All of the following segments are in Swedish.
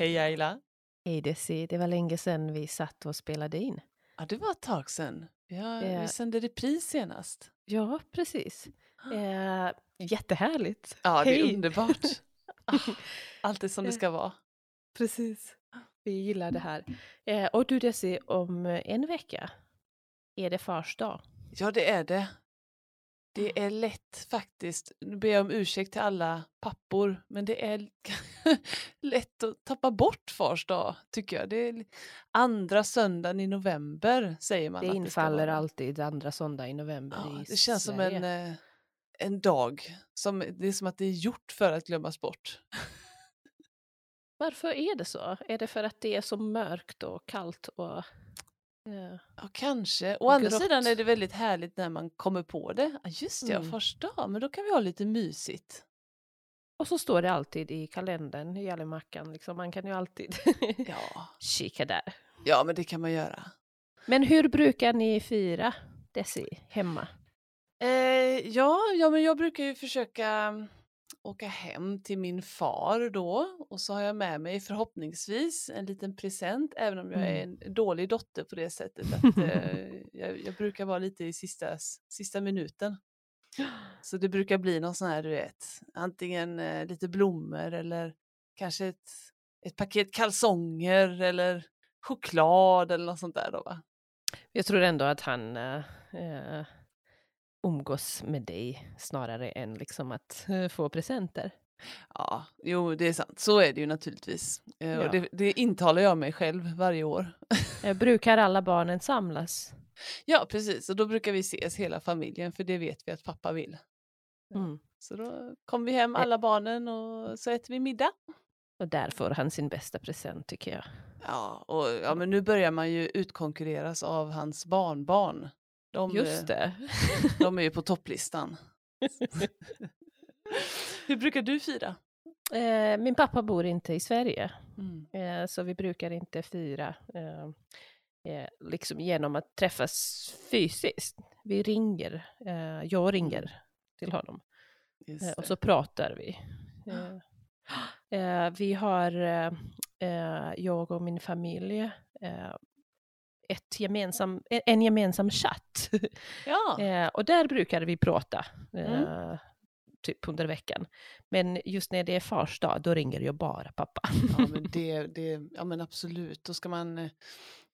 Hej Ayla. Hej Desi, det var länge sedan vi satt och spelade in. Ja, det var ett tag sedan. Ja, Eh. Vi sände repris senast. Ja, precis. Eh, jättehärligt. Ja, det är Hej. underbart. Allt är som det ska vara. Precis. Vi gillar det här. Eh, och du Desi, om en vecka är det fars dag. Ja, det är det. Det är lätt faktiskt. Nu ber jag om ursäkt till alla pappor, men det är lätt att tappa bort fars dag, tycker jag. Det är andra söndagen i november, säger man. Det infaller vara. alltid andra söndag i november Ja, i det känns som Sverige. en, eh, en dag. Som, det är som att det är gjort för att glömmas bort. Varför är det så? Är det för att det är så mörkt och kallt och... Ja, kanske. Å andra Grått. sidan är det väldigt härligt när man kommer på det. Ja, just det, Mm. fars dag, men då kan vi ha lite mysigt. och så står det alltid i kalendern, i almanackan. Liksom. Man kan ju alltid Ja. kika där. ja, men det kan man göra. Men hur brukar ni fira Desi hemma? Eh, ja, ja, men jag brukar ju försöka åka hem till min far då och så har jag med mig förhoppningsvis en liten present även om jag är en dålig dotter på det sättet att eh, jag, jag brukar vara lite i sista, sista minuten. Så det brukar bli någon sån här, du vet, antingen eh, lite blommor eller kanske ett, ett paket kalsonger eller choklad eller något sånt där då va? Jag tror ändå att han eh, eh, umgås med dig snarare än liksom att eh, få presenter. Ja, jo det är sant. Så är det ju naturligtvis. Eh, Ja. Och det, det intalar jag mig själv varje år. Eh, brukar alla barnen samlas? Ja, precis. Och då brukar vi ses hela familjen för det vet vi att pappa vill. Mm. Så då kommer vi hem alla barnen och så äter vi middag. Och där får han sin bästa present tycker jag. Ja, och ja, men nu börjar man ju utkonkurreras av hans barnbarn. De, Just eh, det. de är ju på topplistan. Hur brukar du fira? Eh, min pappa bor inte i Sverige, Mm. eh, så vi brukar inte fira eh, eh, liksom genom att träffas fysiskt. Vi ringer, eh, jag ringer till honom. Eh, och så pratar vi. Eh, eh, vi har, eh, eh, jag och min familj, eh, ett gemensam, en- en gemensam chatt. Ja, eh, och där brukar vi prata, eh, Mm. typ under veckan. Men just när det är fars dag, då ringer jag bara pappa. ja, men det, det, ja men absolut. Då ska man,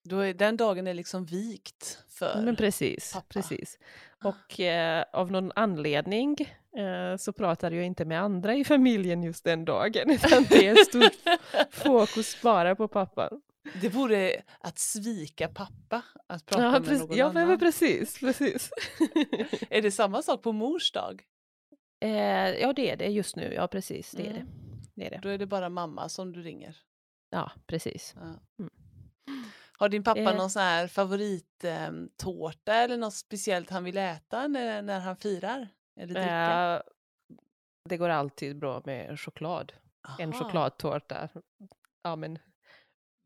då är, den dagen är liksom vikt för... Men precis, pappa. precis. Och eh, av någon anledning eh, så pratar jag inte med andra i familjen just den dagen, utan det är stort fokus bara på pappan. Det vore att svika pappa att prata Ja, med precis, någon ja annan. men precis, precis. Är det samma sak på mors dag? eh, ja, det är det just nu, ja precis, det är det. Mm. det, är det. Då är det bara mamma som du ringer. Ja, precis. Ja. Mm. Har din pappa Eh. någon sån här favorittårta eller något speciellt han vill äta när, när han firar? Eller dricka? Eh, det går alltid bra med choklad. En Aha. chokladtårta, ja men,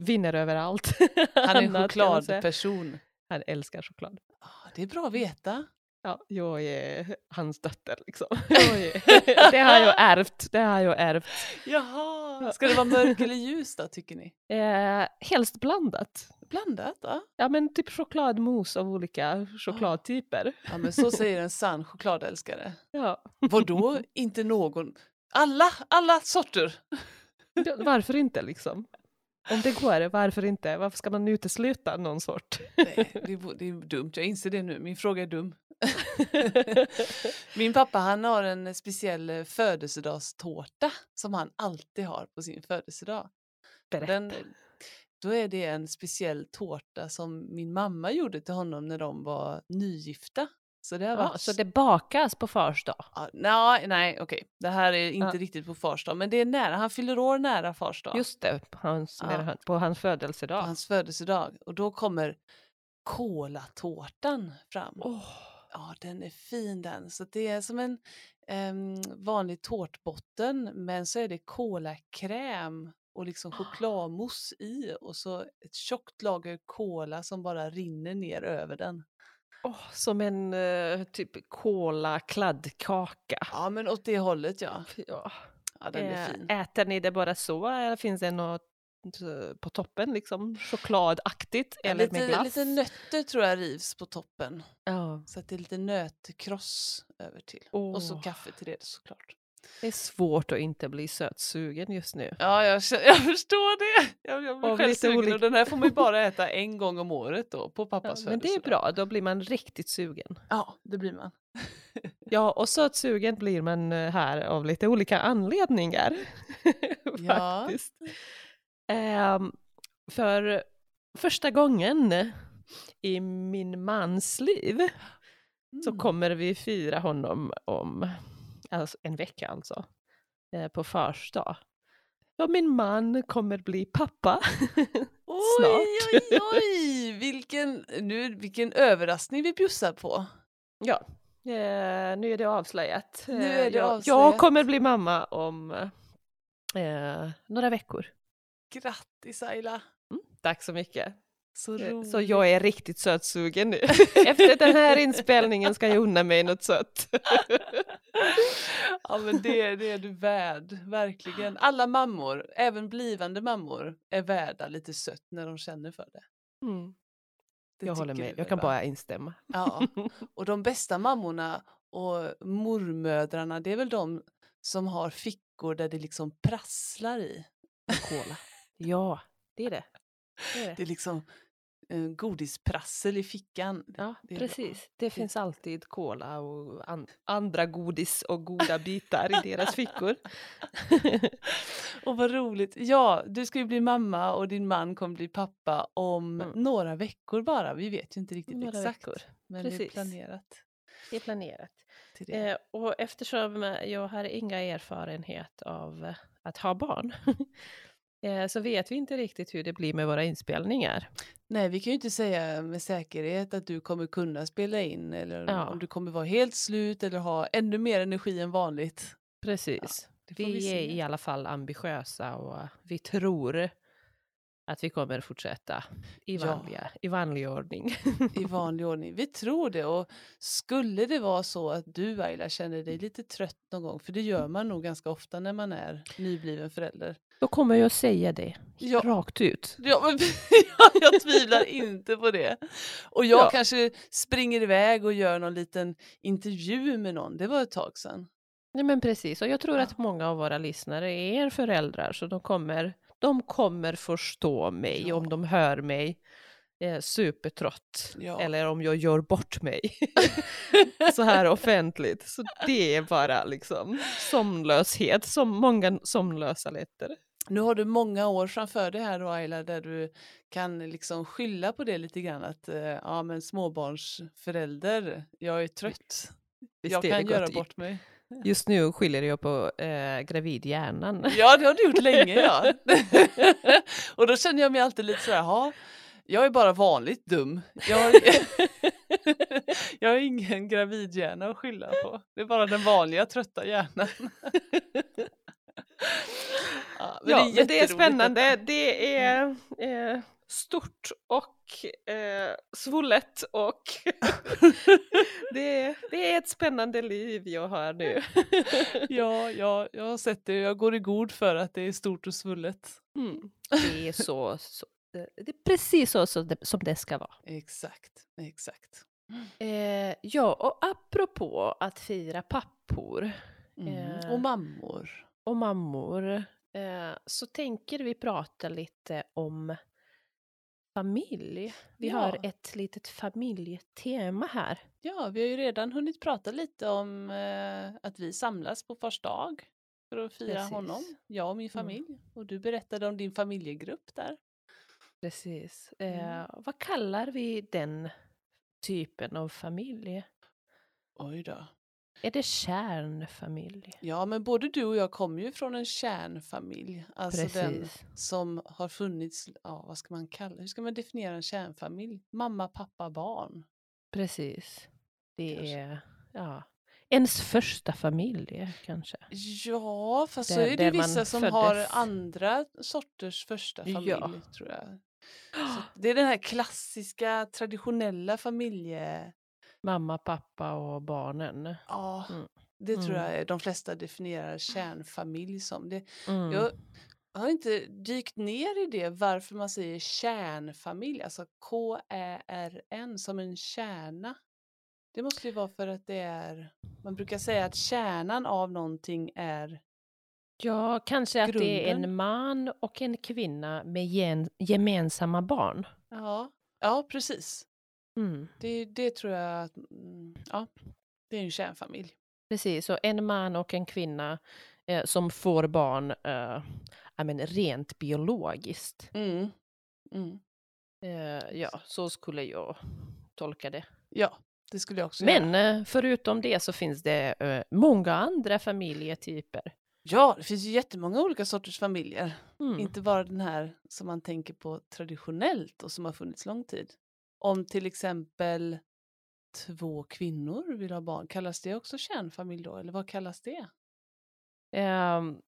vinner överallt. Han är en chokladperson. Han älskar choklad. Ah, Det är bra att veta. Ja, jag är hans dotter liksom. Är- det har jag ärvt. Det har jag ärvt. Jaha, ska det vara mörk eller ljus då tycker ni? Eh, helst blandat. Blandat va? Ja men typ chokladmos av olika chokladtyper. Ja men så säger en sann chokladälskare. Ja. Vadå? Inte någon? Alla, alla sorter? Ja, Varför inte liksom? Om det går, varför inte? Varför ska man utesluta någon sort? Nej, det, är- det är dumt, jag inser det nu. Min fråga är dum. Min pappa han har en speciell eh, födelsedagstårta som han alltid har på sin födelsedag. Berätta. Den, då är det en speciell tårta som min mamma gjorde till honom när de var nygifta. Så det har Ja, så det bakas på fars dag? Ja, nej, nej okej. Det här är inte Ja. riktigt på fars dag, men det är nära. Han fyller år nära fars dag. Just det, på hans, Ja. på hans på födelsedag. hans födelsedag. Och då kommer kolatårtan fram. Åh, Ja, den är fin den. Så det är som en em, vanlig tårtbotten, men så är det kolakräm och liksom chokladmousse i och så ett tjockt lager kola som bara rinner ner över den. Åh, som en eh, typ kola-kladdkaka. Ja, men åt det hållet ja. Ja. Ja, den är Eh, fin. Äter ni det bara så eller finns det något eh, på toppen, liksom chokladaktigt. Eller med lite, glass. lite nötter tror jag rivs på toppen. ja. Så att det är lite nötkross över till. Och så kaffe till det såklart. Det är svårt att inte bli sötsugen just nu. Ja, jag, jag förstår det. Jag, jag blir Av själv sugen olika- och den här får man ju bara äta en gång om året då på Ja, pappas men det är bra, då blir man riktigt sugen. Ja, det blir man. Ja, och sötsugen blir man eh, här av lite olika anledningar. Ja. Faktiskt. Ehm, för första gången i min mans liv så Mm. kommer vi fira honom om alltså en vecka alltså, eh, på fars dag. Ja, min man kommer bli pappa. Oj, snart. oj, oj! Vilken, nu, vilken överraskning vi bjussar på. ja, eh, nu är det avslöjat. Nu Eh, är det jag, avslöjat. jag kommer bli mamma om eh, några veckor. Grattis Ayla! Tack så mycket. Så Eh, roligt. Så jag är riktigt sötsugen nu. Efter den här inspelningen ska jag unna mig något sött. Ja men det, det är du värd, verkligen. Alla mammor, även blivande mammor, är värda lite sött när de känner för det. Mm, det jag håller med, jag kan bara instämma. Ja, och de bästa mammorna och mormödrarna, det är väl de som har fickor där det liksom prasslar i. Cola. Ja, det är det. Det, Det är liksom eh, godisprassel i fickan. Ja, det är bra. precis. Det finns alltid cola och an- andra godis och goda bitar i deras fickor. Och vad roligt. Ja, du ska ju bli mamma och din man kommer bli pappa om Mm. några veckor bara. Vi vet ju inte riktigt Några exakt. veckor. Men det är Precis. planerat Det är planerat. det. Eh, och eftersom jag har inga erfarenhet av att ha barn så vet vi inte riktigt hur det blir med våra inspelningar. Nej, vi kan ju inte säga med säkerhet att du kommer kunna spela in eller Ja. om du kommer vara helt slut eller ha ännu mer energi än vanligt. Precis. Får vi, vi, är i alla fall ambitiösa och vi tror att vi kommer fortsätta i, Ja. vanliga, i vanlig ordning. i vanlig ordning. Vi tror det och skulle det vara så att du Ayla känner dig lite trött någon gång, för det gör man nog ganska ofta när man är nybliven förälder. Då kommer jag säga det Ja. rakt ut. Ja, men, ja, jag tvivlar inte på det. Och jag Ja. kanske springer iväg och gör någon liten intervju med någon. Det var ett tag sedan. Nej, men precis, och jag tror att många av våra lyssnare är föräldrar så de kommer, de kommer förstå mig om de hör mig eh, supertrött Ja. eller om jag gör bort mig så här offentligt. Så det är bara liksom somnlöshet, som många somnlösa lättare. Nu har du många år framför dig här då Ayla, där du kan liksom skylla på det lite grann att eh, ja men småbarnsförälder, jag är trött. Visst jag kan göra bort mig. Just nu skiljer jag på eh, gravidhjärnan. Ja, det har du gjort länge ja. och då känner jag mig alltid lite så här, ja, jag är bara vanligt dum. Jag har, jag har ingen gravidhjärna att skylla på. Det är bara den vanliga trötta hjärnan. Ja, ja, men det är spännande. Det är eh, stort och eh, svullet och det, är- det är ett spännande liv jag har nu. Ja, ja, jag har sett det. Jag går i god för att det är stort och svullet. Mm. Det är så, så det är precis så som det, som det ska vara. Exakt, exakt. Eh, ja, och apropå att fira pappor Mm. Eh. Och mammor. och mammor eh, så tänker vi prata lite om familj. Vi Ja. har ett litet familjetema här. Ja, vi har ju redan hunnit prata lite om eh, att vi samlas på fars dag för att fira Precis. honom, jag och min familj. Och du berättade om din familjegrupp där. Precis. Eh, Mm. Vad kallar vi den typen av familj? Oj då. Är det kärnfamilj? Ja, men både du och jag kommer ju från en kärnfamilj. Alltså den Precis. som har funnits, ja vad ska man kalla hur ska man definiera en kärnfamilj? Mamma, pappa, barn. Precis. Det Kanske. är ja, ens första familj kanske. Ja, fast så Där- är det vissa som har föddes. andra sorters första Ja. familj tror jag. Så det är den här klassiska traditionella familje... Mamma, pappa och barnen. Ja, Mm. det tror Mm. jag är- de flesta definierar kärnfamilj som. Det, Mm. jag, har inte dykt ner i det varför man säger kärnfamilj, alltså K-Ä-R-N som en kärna. Det måste ju vara för att det är, man brukar säga att kärnan av någonting är Ja, kanske att det är Grunden. en man och en kvinna med gen- gemensamma barn. Ja, ja precis. Mm. Det, det tror jag att, mm, ja, det är en kärnfamilj. Precis, så en man och en kvinna eh, som får barn eh, men rent biologiskt. Mm. Mm. Eh, ja, så skulle jag tolka det. Ja, det skulle jag också göra. Men eh, förutom det så finns det eh, många andra familjetyper. Ja, det finns ju jättemånga olika sorters familjer. Mm. Inte bara den här som man tänker på traditionellt och som har funnits lång tid. Om till exempel två kvinnor vill ha barn, kallas det också kärnfamilj då? Eller vad kallas det? Ehm,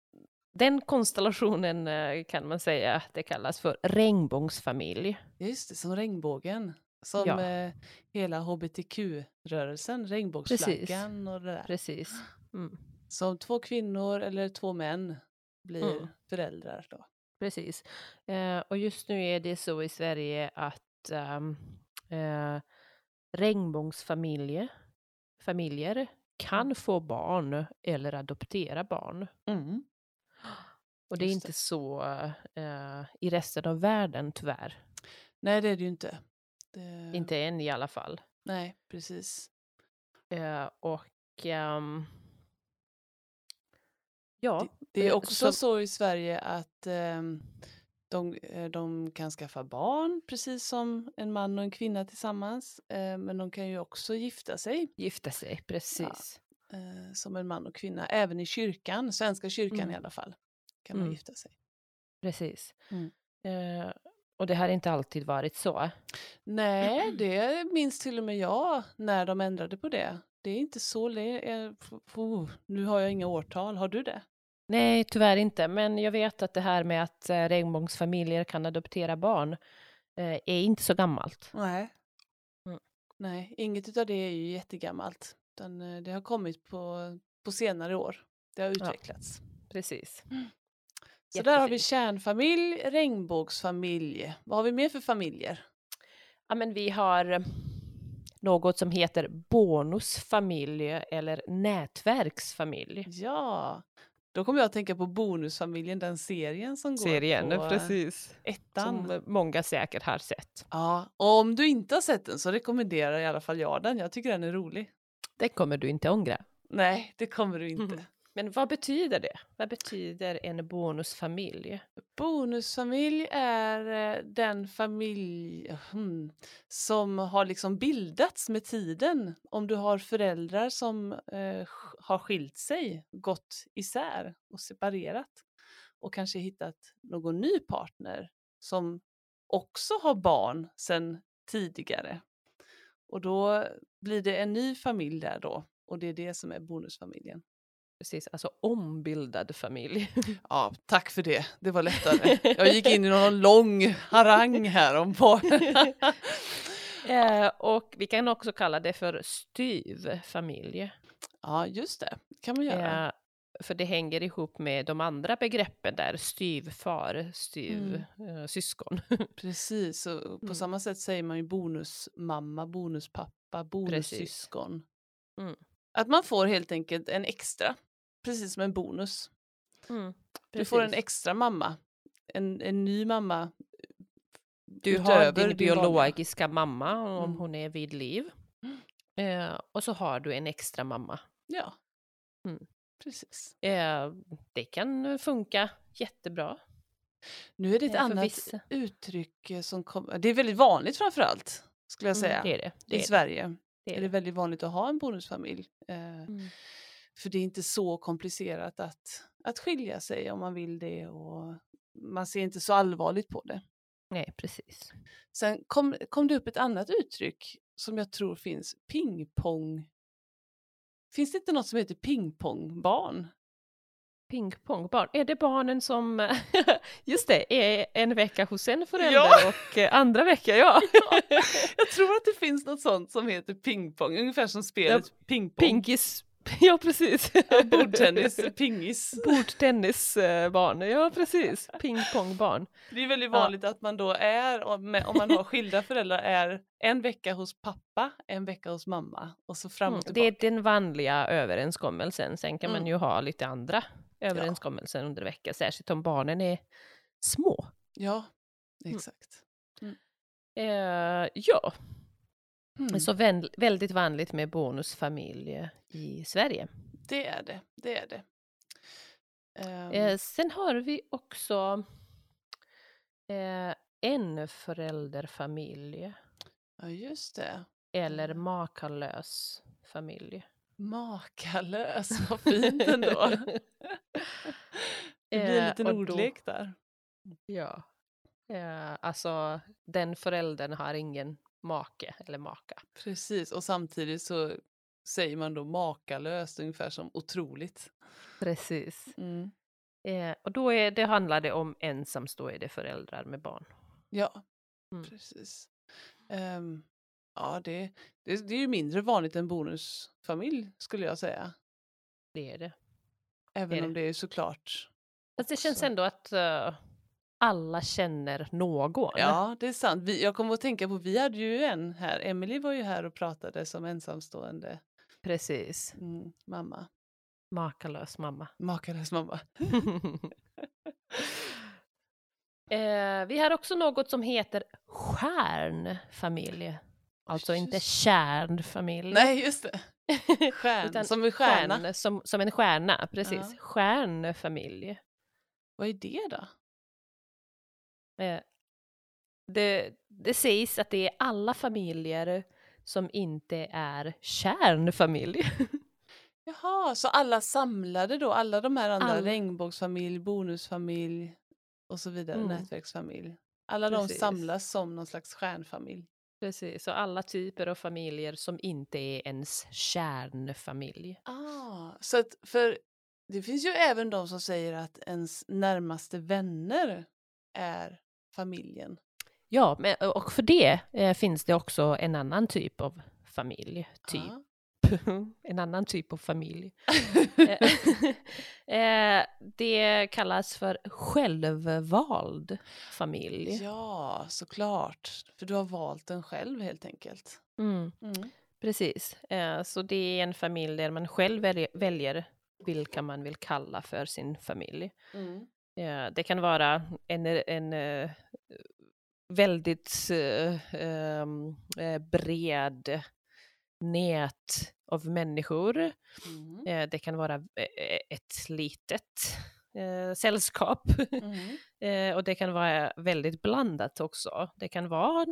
den konstellationen eh, kan man säga det kallas för regnbågsfamilj. Just det, som regnbågen. Som Ja. eh, hela hbtq-rörelsen, regnbågsflaggan och det där. Precis. Mm. Som två kvinnor eller två män blir Mm. föräldrar då. Precis. Eh, och just nu är det så i Sverige att um, eh, regnbågsfamiljer familjer kan få barn eller adoptera barn. Mm. Och det är Just inte det. så eh, i resten av världen tyvärr. Nej, det är det ju inte. Det... Inte än i alla fall. Nej, precis. Eh, och ehm, ja, Det är Eh, också så- så i Sverige att ehm, de, eh, de kan skaffa barn precis som en man och en kvinna tillsammans. Eh, men de kan ju också gifta sig gifta sig, precis. eh, som en man och kvinna. Även i kyrkan, Svenska kyrkan Mm. i alla fall, kan man Mm. gifta sig. Precis. Mm. Och det har inte alltid varit så. Nej, det minns till och med jag när de ändrade på det. Det är inte så... F- nu har jag inga årtal, har du det? Nej, tyvärr inte. Men jag vet att det här med att eh, regnbågsfamiljer kan adoptera barn eh, är inte så gammalt. Nej. Mm. Nej, inget av det är ju jättegammalt. Utan eh, det har kommit på, på senare år. Det har utvecklats. Precis. Så där har vi kärnfamilj, regnbågsfamilj. Vad har vi mer för familjer? Ja, men vi har eh, något som heter bonusfamilj eller nätverksfamilj. Ja, då kommer jag att tänka på Bonusfamiljen, den serien som går på eh, precis. ettan. Som många säkert har sett. Ja, och om du inte har sett den så rekommenderar i alla fall jag den. Jag tycker den är rolig. Det kommer du inte ångra. Nej, det kommer du inte. Mhm. Men vad betyder det? Vad betyder en bonusfamilj? Bonusfamilj är eh, den familj hmm, som har liksom bildats med tiden. Om du har föräldrar som eh, har skilt sig, gått isär och separerat och kanske hittat någon ny partner som också har barn sedan tidigare. Och då blir det en ny familj där då och det är det som är bonusfamiljen. Precis, alltså ombildad familj. Ja, tack för det. Det var lättare. Jag gick in i någon lång harang här om på. eh, och vi kan också kalla det för styvfamilj. Ja, just det. kan man göra. Eh, för det hänger ihop med de andra begreppen där, styvfar, styv, eh, syskon. Precis, och på Mm. samma sätt säger man ju bonusmamma, bonuspappa, bonussyskon. Mm. Att man får helt enkelt en extra, precis som en bonus. Mm, Du får en extra mamma, en, en ny mamma. Du har din biologiska mamma om Mm. hon är vid liv. Eh, och så har du en extra mamma. Ja, Mm. precis. Eh, det kan funka jättebra. Nu är det ett Eh, annat vissa. uttryck eh, som kommer. Det är väldigt vanligt framför allt, skulle jag säga. Mm, det är det. det, I är det, Sverige det, är är det det. väldigt vanligt att ha en bonusfamilj. Eh, Mm. För det är inte så komplicerat att, att skilja sig om man vill det och man ser inte så allvarligt på det. Nej, precis. Sen kom, kom det upp ett annat uttryck som jag tror finns, pingpong. Finns det inte något som heter pingpongbarn? Pingpongbarn. Är det barnen som, just det, är en vecka hos en förälder Ja. och eh, andra vecka, ja. Jag tror att det finns något sånt som heter pingpong, ungefär som spelet pingpong. Pinkis, Ja, precis. Ja, bordtennis, pingis. Bordtennisbarn, ja precis. Pingpongbarn. Det är väldigt Ja. vanligt att man då är, om man har skilda föräldrar, är en vecka hos pappa, en vecka hos mamma och så fram Mm, och det är tillbaka. den vanliga överenskommelsen. Sen kan man Mm. ju ha lite andra överenskommelser under veckan, särskilt om barnen är små. Ja, Mm. exakt. Eh, ja, Mm. så vän, väldigt vanligt med bonusfamilj i Sverige. Det är det, det är det. Ehm, Eh, sen har vi också eh, en förälderfamilj ja, just det. eller Mm. makalös familj. Makalös, vad fint ändå. det blir en Eh, liten då- ordlek där. Ja. Eh, alltså den föräldern har ingen make eller maka. Precis, och samtidigt så säger man då makalöst, ungefär som otroligt. Precis. Mm. Eh, och då är, det handlar det om ensamstående föräldrar med barn. Ja, Mm. precis. Ehm, ja, det, det, det är ju mindre vanligt än bonusfamilj skulle jag säga. Det är det. Även Är om det är såklart. Fast det känns också- ändå att eh, alla känner någon. Ja, det är sant. Vi, jag kommer att tänka på, vi hade ju en här, Emily var ju här och pratade som ensamstående Precis. mm, mamma. Makalös mamma. Makalös mamma. eh, vi har också något som heter stjärnfamilj. Alltså inte Just- kärnfamilj. Nej, just det. Stjärn, som en stjärna. stjärn, som, som en stjärna, precis. Ja. Stjärnfamilj. Vad är det då? Eh, det, det sägs att det är alla familjer som inte är kärnfamilj. Jaha, så alla samlade då, alla de här andra, Alla. regnbågsfamilj, bonusfamilj och så vidare, Mm. nätverksfamilj. Alla de Precis. samlas som någon slags stjärnfamilj. Precis, och alla typer av familjer som inte är ens kärnfamilj. Ah, så att för det finns ju även de som säger att ens närmaste vänner är familjen. Ja, men, och för det eh, finns det också en annan typ av familj. Typ. Ah. en annan typ av familj. eh, det kallas för självvald familj. ja, såklart. För du har valt den själv helt enkelt. Mm, Mm. precis. Eh, så det är en familj där man själv väljer, väljer vilka man vill kalla för sin familj. Mm. Eh, det kan vara en, en eh, väldigt eh, ehm, eh, bred nät av människor. Mm. Eh, det kan vara ett litet eh, sällskap. Mm. Eh, och det kan vara väldigt blandat också. Det kan vara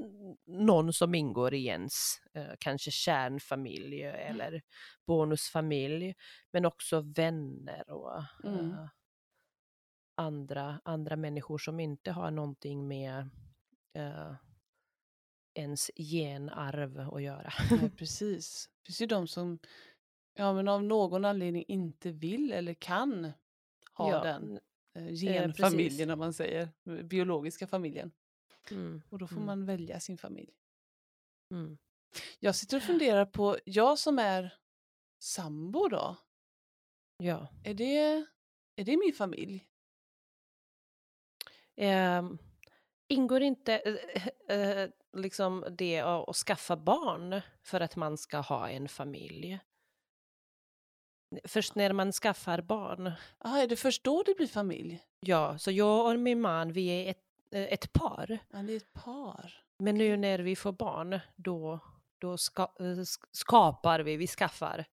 någon som ingår i ens eh, kanske kärnfamilj eller bonusfamilj. Men också vänner och Mm. eh, andra, andra människor som inte har någonting med eh, ens genarv att göra. Nej, precis. Det finns ju de som ja, men av någon anledning inte vill eller kan ha Ja, den eh, precis. genfamiljen, om man säger, eh, biologiska familjen. Mm, Och då får Mm. man välja sin familj. mm. Jag sitter och funderar på, jag som är sambo då, Ja. är det, är det min familj? Ehm, ingår inte eh, eh, liksom det att att skaffa barn för att man ska ha en familj? Först när man skaffar barn. Ah, är det först då det blir familj? Ja, så jag och min man, vi är ett, eh, ett par. Ja, det är ett par. Men nu när vi får barn, då, då ska, sk- skapar vi, vi skaffar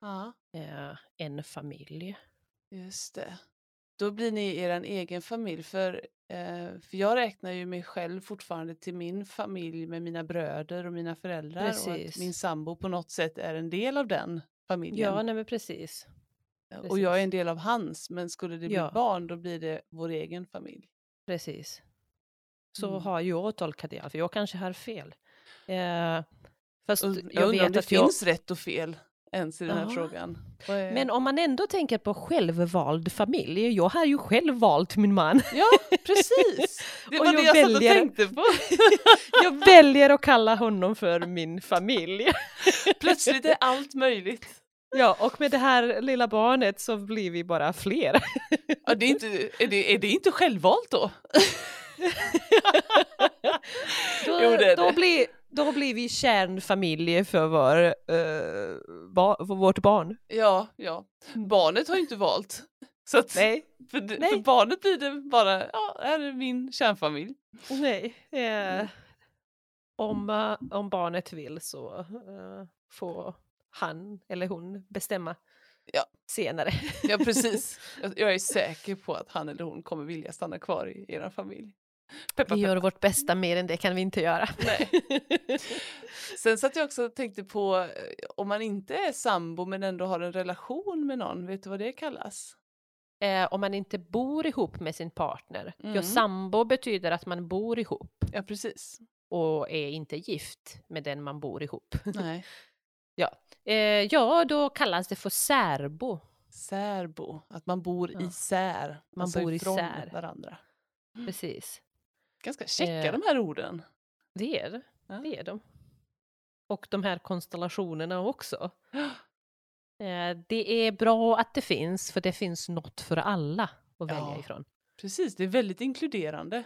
Ja, eh, en familj. just det. Då blir ni er egen familj, för, för jag räknar ju mig själv fortfarande till min familj med mina bröder och mina föräldrar och Precis. att min sambo på något sätt är en del av den familjen. Ja, nej men precis. och jag är precis. en del av hans, men skulle det bli Ja. barn då blir det vår egen familj. Precis. Så Mm. har jag tolkat det, för jag kanske har fel. Eh, fast Och jag, jag undrar om det att jag... finns rätt och fel ens i den här Ja. frågan. Är- Men om man ändå tänker på självvald familj, jag har ju själv valt min man. Ja, precis! Det Och var det jag jag satt och tänkte på. Jag väljer att kalla honom för min familj. Plötsligt är allt möjligt. Ja, och med det här lilla barnet så blir vi bara fler. Ja, det är, inte, är, det, är det inte självvalt då? då, Jo, det är då, det. blir, då blir vi kärnfamilj för, vår, eh, ba, för vårt barn. Ja, ja. Barnet har ju inte valt. Så att Nej, för, Nej. för barnet blir det bara, ja, här är min kärnfamilj. nej. eh, om, eh, om barnet vill så eh, får han eller hon bestämma Ja. senare. Ja, precis. Jag, jag är säker på att han eller hon kommer vilja stanna kvar i er familj. Peppa, Vi peppa. gör vårt bästa, mer än det kan vi inte göra. Nej. Sen satt jag också och tänkte på eh, om man inte är sambo men ändå har en relation med någon, vet du vad det kallas? eh, om man inte bor ihop med sin partner. Mm. Ja, sambo betyder att man bor ihop Ja, precis. och är inte gift med den man bor ihop. Nej. Eh, ja, då kallas det för särbo. Särbo, att man bor Ja. isär. Man alltså bor ifrån isär. varandra. Precis. Ganska checka Eh. de här orden. Det är det. Ja. Det är de. Och de här konstellationerna också. Eh, det är bra att det finns, för det finns något för alla att välja Ja. ifrån. Precis, det är väldigt inkluderande.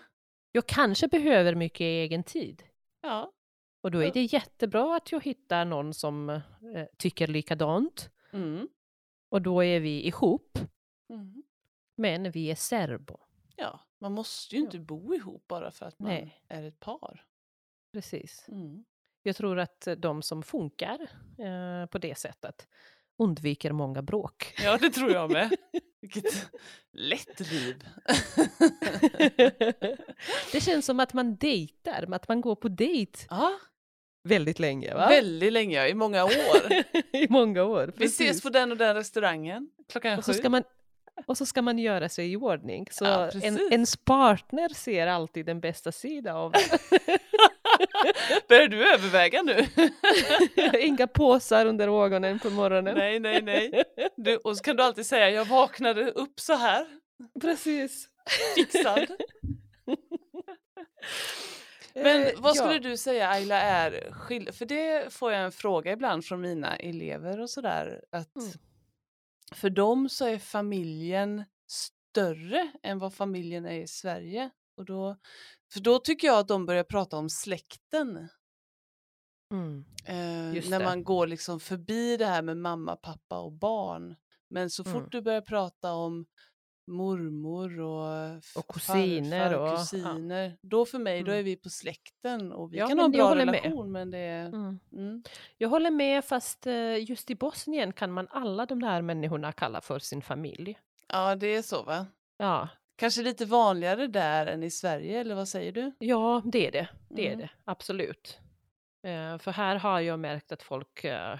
Jag kanske behöver mycket egen tid. Ja. Och då är det jättebra att jag hittar någon som eh, tycker likadant. Mm. Och då är vi ihop, Mm. men vi är serbo. Ja, man måste ju inte bo ihop bara för att man Nej. är ett par. Precis. Mm. Jag tror att de som funkar eh, på det sättet undviker många bråk. Ja, det tror jag med. Vilket lätt liv. det känns som att man dejtar, att man går på dejt ja, väldigt länge. Va? väldigt länge, ja, i många år. I många år. Vi precis. ses på den och den restaurangen klockan och, så sju. ska man, och så ska man göra sig i ordning. Så Ja, en, ens partner ser alltid den bästa sidan av Börjar du överväga nu? Inga påsar under ögonen på morgonen. nej, nej, nej. Du, och så kan du alltid säga, jag vaknade upp så här, Precis. fixad. Men Eh, vad skulle ja. du säga Ayla är skill- För det får jag en fråga ibland från mina elever och sådär. Att Mm. För dem så är familjen större än vad familjen är i Sverige. Och då, för då tycker jag att de börjar prata om släkten. Mm. Eh, när det. man går liksom förbi det här med mamma, pappa och barn. Men så fort Mm. du börjar prata om mormor och, Och kusiner farfar, och- ja. kusiner. Då för mig, då Mm. är vi på släkten och vi Ja, kan ha en bra håller med. relation men det är... Mm. Mm. Jag håller med, fast eh, just i Bosnien kan man alla de där människorna kalla för sin familj. Ja, det är så va? Ja, Kanske lite vanligare där än i Sverige, eller vad säger du? ja det är det. Det är Mm. det, absolut. Eh, för här har jag märkt att folk eh,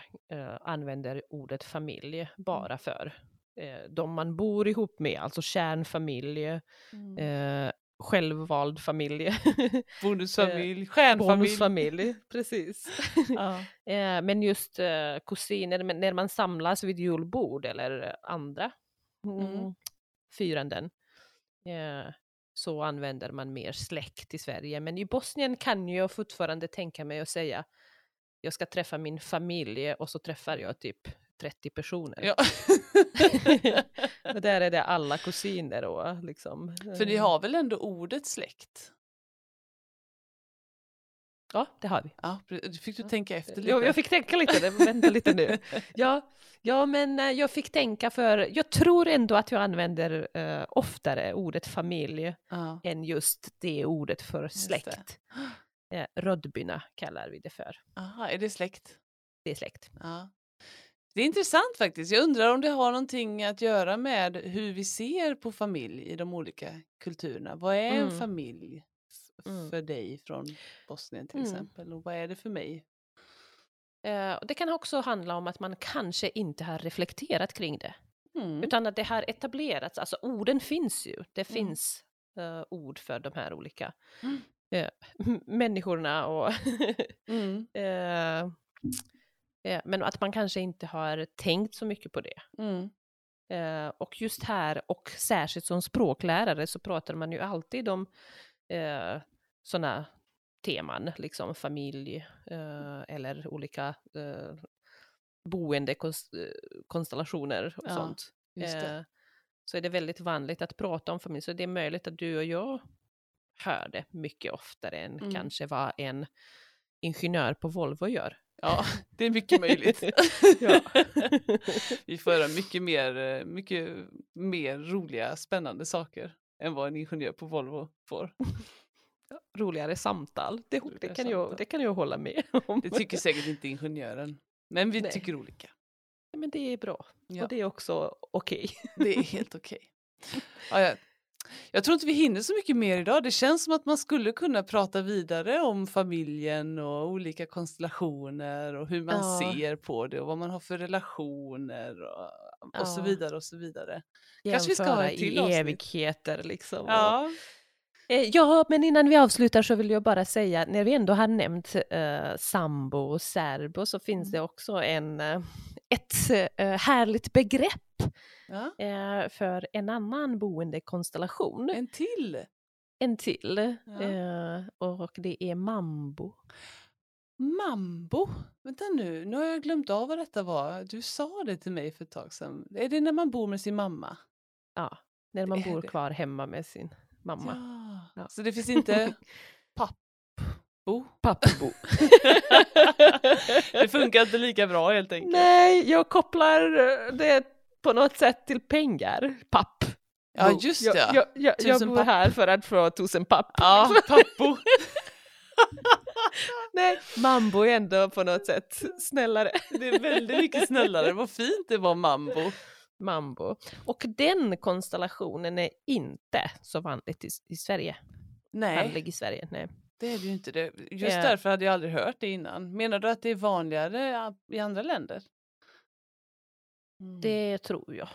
använder ordet familj bara för eh, de man bor ihop med, alltså kärnfamilj, Mm. eh, självvald familj, Bonusfamilj, stjärnfamilj. bonusfamilj, precis. Ja. Eh, men just eh, kusiner, när man samlas vid julbord eller andra mm. Mm. firanden eh, så använder man mer släkt i Sverige. Men i Bosnien kan jag fortfarande tänka mig att säga jag ska träffa min familj och så träffar jag typ 30 personer. Ja. och där är det alla kusiner och liksom. För ni har väl ändå ordet släkt? Ja, det har vi. Ja, fick du tänka efter lite? Jag, jag fick tänka lite, vänta lite nu. Ja, ja, men eh, jag fick tänka för jag tror ändå att jag använder eh, oftare ordet familj Ja. än just det ordet för släkt. Eh, Rödbyna kallar vi det för. Aha, är det släkt? Det är släkt. Ja. Det är intressant faktiskt. Jag undrar om det har någonting att göra med hur vi ser på familj i de olika kulturerna. Vad är en Mm. familj Mm. för dig från Bosnien till Mm. exempel? Och vad är det för mig? Eh, det kan också handla om att man kanske inte har reflekterat kring det. Mm. Utan att det har etablerats, alltså orden finns ju. Det Mm. finns eh, ord för de här olika Mm. eh, människorna och Mm. Eh, men att man kanske inte har tänkt så mycket på det. Mm. Eh, och just här, och särskilt som språklärare, så pratar man ju alltid om eh, sådana teman, liksom familj eh, eller olika boendekonstellationer och Ja, sånt. Så är det väldigt vanligt att prata om familj. Så det är möjligt att du och jag hör det mycket oftare än Mm. kanske vad en ingenjör på Volvo gör. Ja, det är mycket möjligt. Vi får höra mycket mer, eh, mycket mer roliga, spännande saker än vad en ingenjör på Volvo får. Roligare samtal, det, det, Roligare kan jag, samtal. det kan jag hålla med om. Det tycker säkert inte ingenjören. Men vi Nej. tycker olika. Men det är bra. Ja, Och det är också okej. det är helt okej. Ja, jag, jag tror inte vi hinner så mycket mer idag. Det känns som att man skulle kunna prata vidare om familjen och olika konstellationer och hur man Ja. ser på det och vad man har för relationer och, och så Ja. vidare och så vidare. Kanske vi ska ha Jämföra ett till i avsnitt. evigheter liksom. Och- Ja, Eh, Ja, men innan vi avslutar så vill jag bara säga, när vi ändå har nämnt eh, sambo och särbo så finns Mm. det också en, eh, ett eh, härligt begrepp ja. eh, för en annan boendekonstellation. en till. En till. Ja. Eh, och det är mambo. Mambo. Vänta nu, nu har jag glömt av vad detta var. Du sa det till mig för ett tag sedan. Är det när man bor med sin mamma? Ja, när man bor det. kvar hemma med sin mamma. Ja. Så det finns inte pappbo? Pappbo. det funkar inte lika bra helt enkelt. Nej, jag kopplar eh, det på något sätt till pengar. Papp. Ja Bo. just jag, det. Jag, jag, jag Tusen bor papp. här för att få tusen papp. Ja, pappo. Nej, mambo är ändå på något sätt snällare. Det är väldigt mycket snällare. Vad fint det var mambo. Mambo. Och den konstellationen är inte så vanligt i, i Sverige. Nej, Vanlig i Sverige. Nej. Det är det ju inte. Det. Just Ja. därför hade jag aldrig hört det innan. Menar du att det är vanligare i andra länder? Mm. Det tror jag.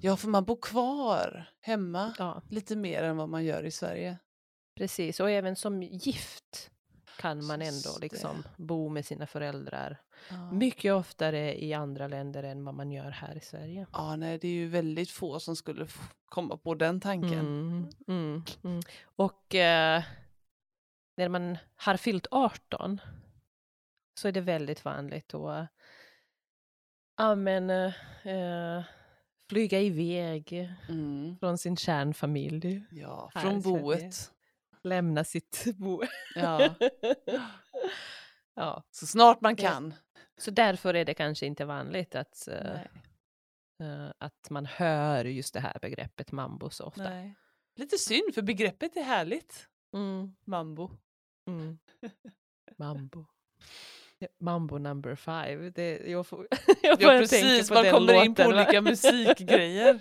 Ja, för man bor kvar hemma Ja, lite mer än vad man gör i Sverige. precis. Och även som gift kan man ändå liksom bo med sina föräldrar Ja. mycket oftare i andra länder än vad man gör här i Sverige. Ja, nej, det är ju väldigt få som skulle komma på den tanken. Mm, mm, mm. Och eh, när man har fyllt 18 så är det väldigt vanligt att ja, men, eh, flyga iväg Mm. från sin kärnfamilj, Ja, från boet. lämna sitt bo. Ja. ja, Så snart man kan. så därför är det kanske inte vanligt att, eh, att man hör just det här begreppet mambo så ofta. nej. Lite synd, för begreppet är härligt. Mm, Mambo. Mm. Mambo. Mambo number five. Det, jag får, jag Ja, precis. Man kommer in på låten, va? olika musikgrejer.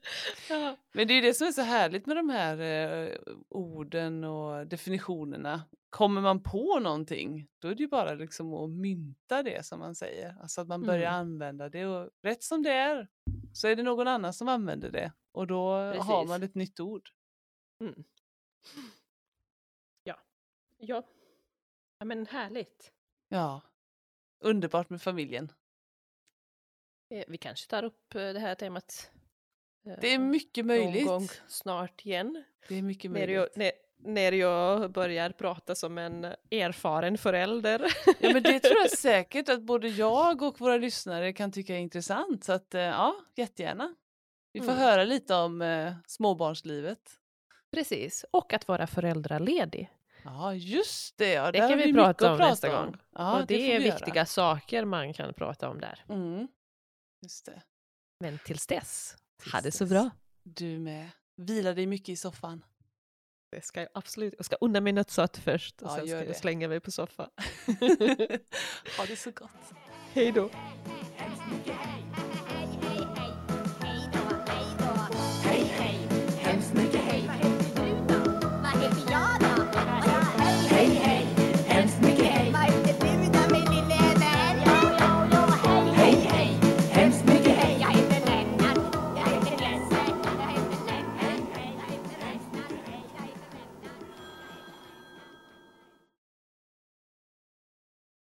ja. Men det är det som är så härligt med de här eh, orden och definitionerna. Kommer man på någonting, då är det ju bara liksom att mynta det som man säger. Alltså att man börjar Mm. använda det och rätt som det är så är det någon annan som använder det och då har Precis. man ett nytt ord. Mm. Ja. Ja. Men härligt. Ja, underbart med familjen. Eh, Vi kanske tar upp eh, det här temat eh, Det är mycket någon möjligt. gång snart igen. Det är mycket När möjligt. jag, när, när jag börjar prata som en erfaren förälder. Ja, men det tror jag säkert att både jag och våra lyssnare kan tycka är intressant. Så att, ja, jättegärna. Vi får Mm. höra lite om eh, småbarnslivet. Precis, och att vara föräldraledig. Ja, just det. Ja, Det kan vi prata om nästa gång. Ja, och det, får är vi göra. viktiga saker man kan prata om där. Mm. Just det. Men tills dess, Tills ha det så bra. Du med. Vila dig mycket i soffan. Det ska jag absolut. Jag ska unna mig något sött först och Ja, sen ska jag det. slänga mig på soffan. ha det så gott. Hej då.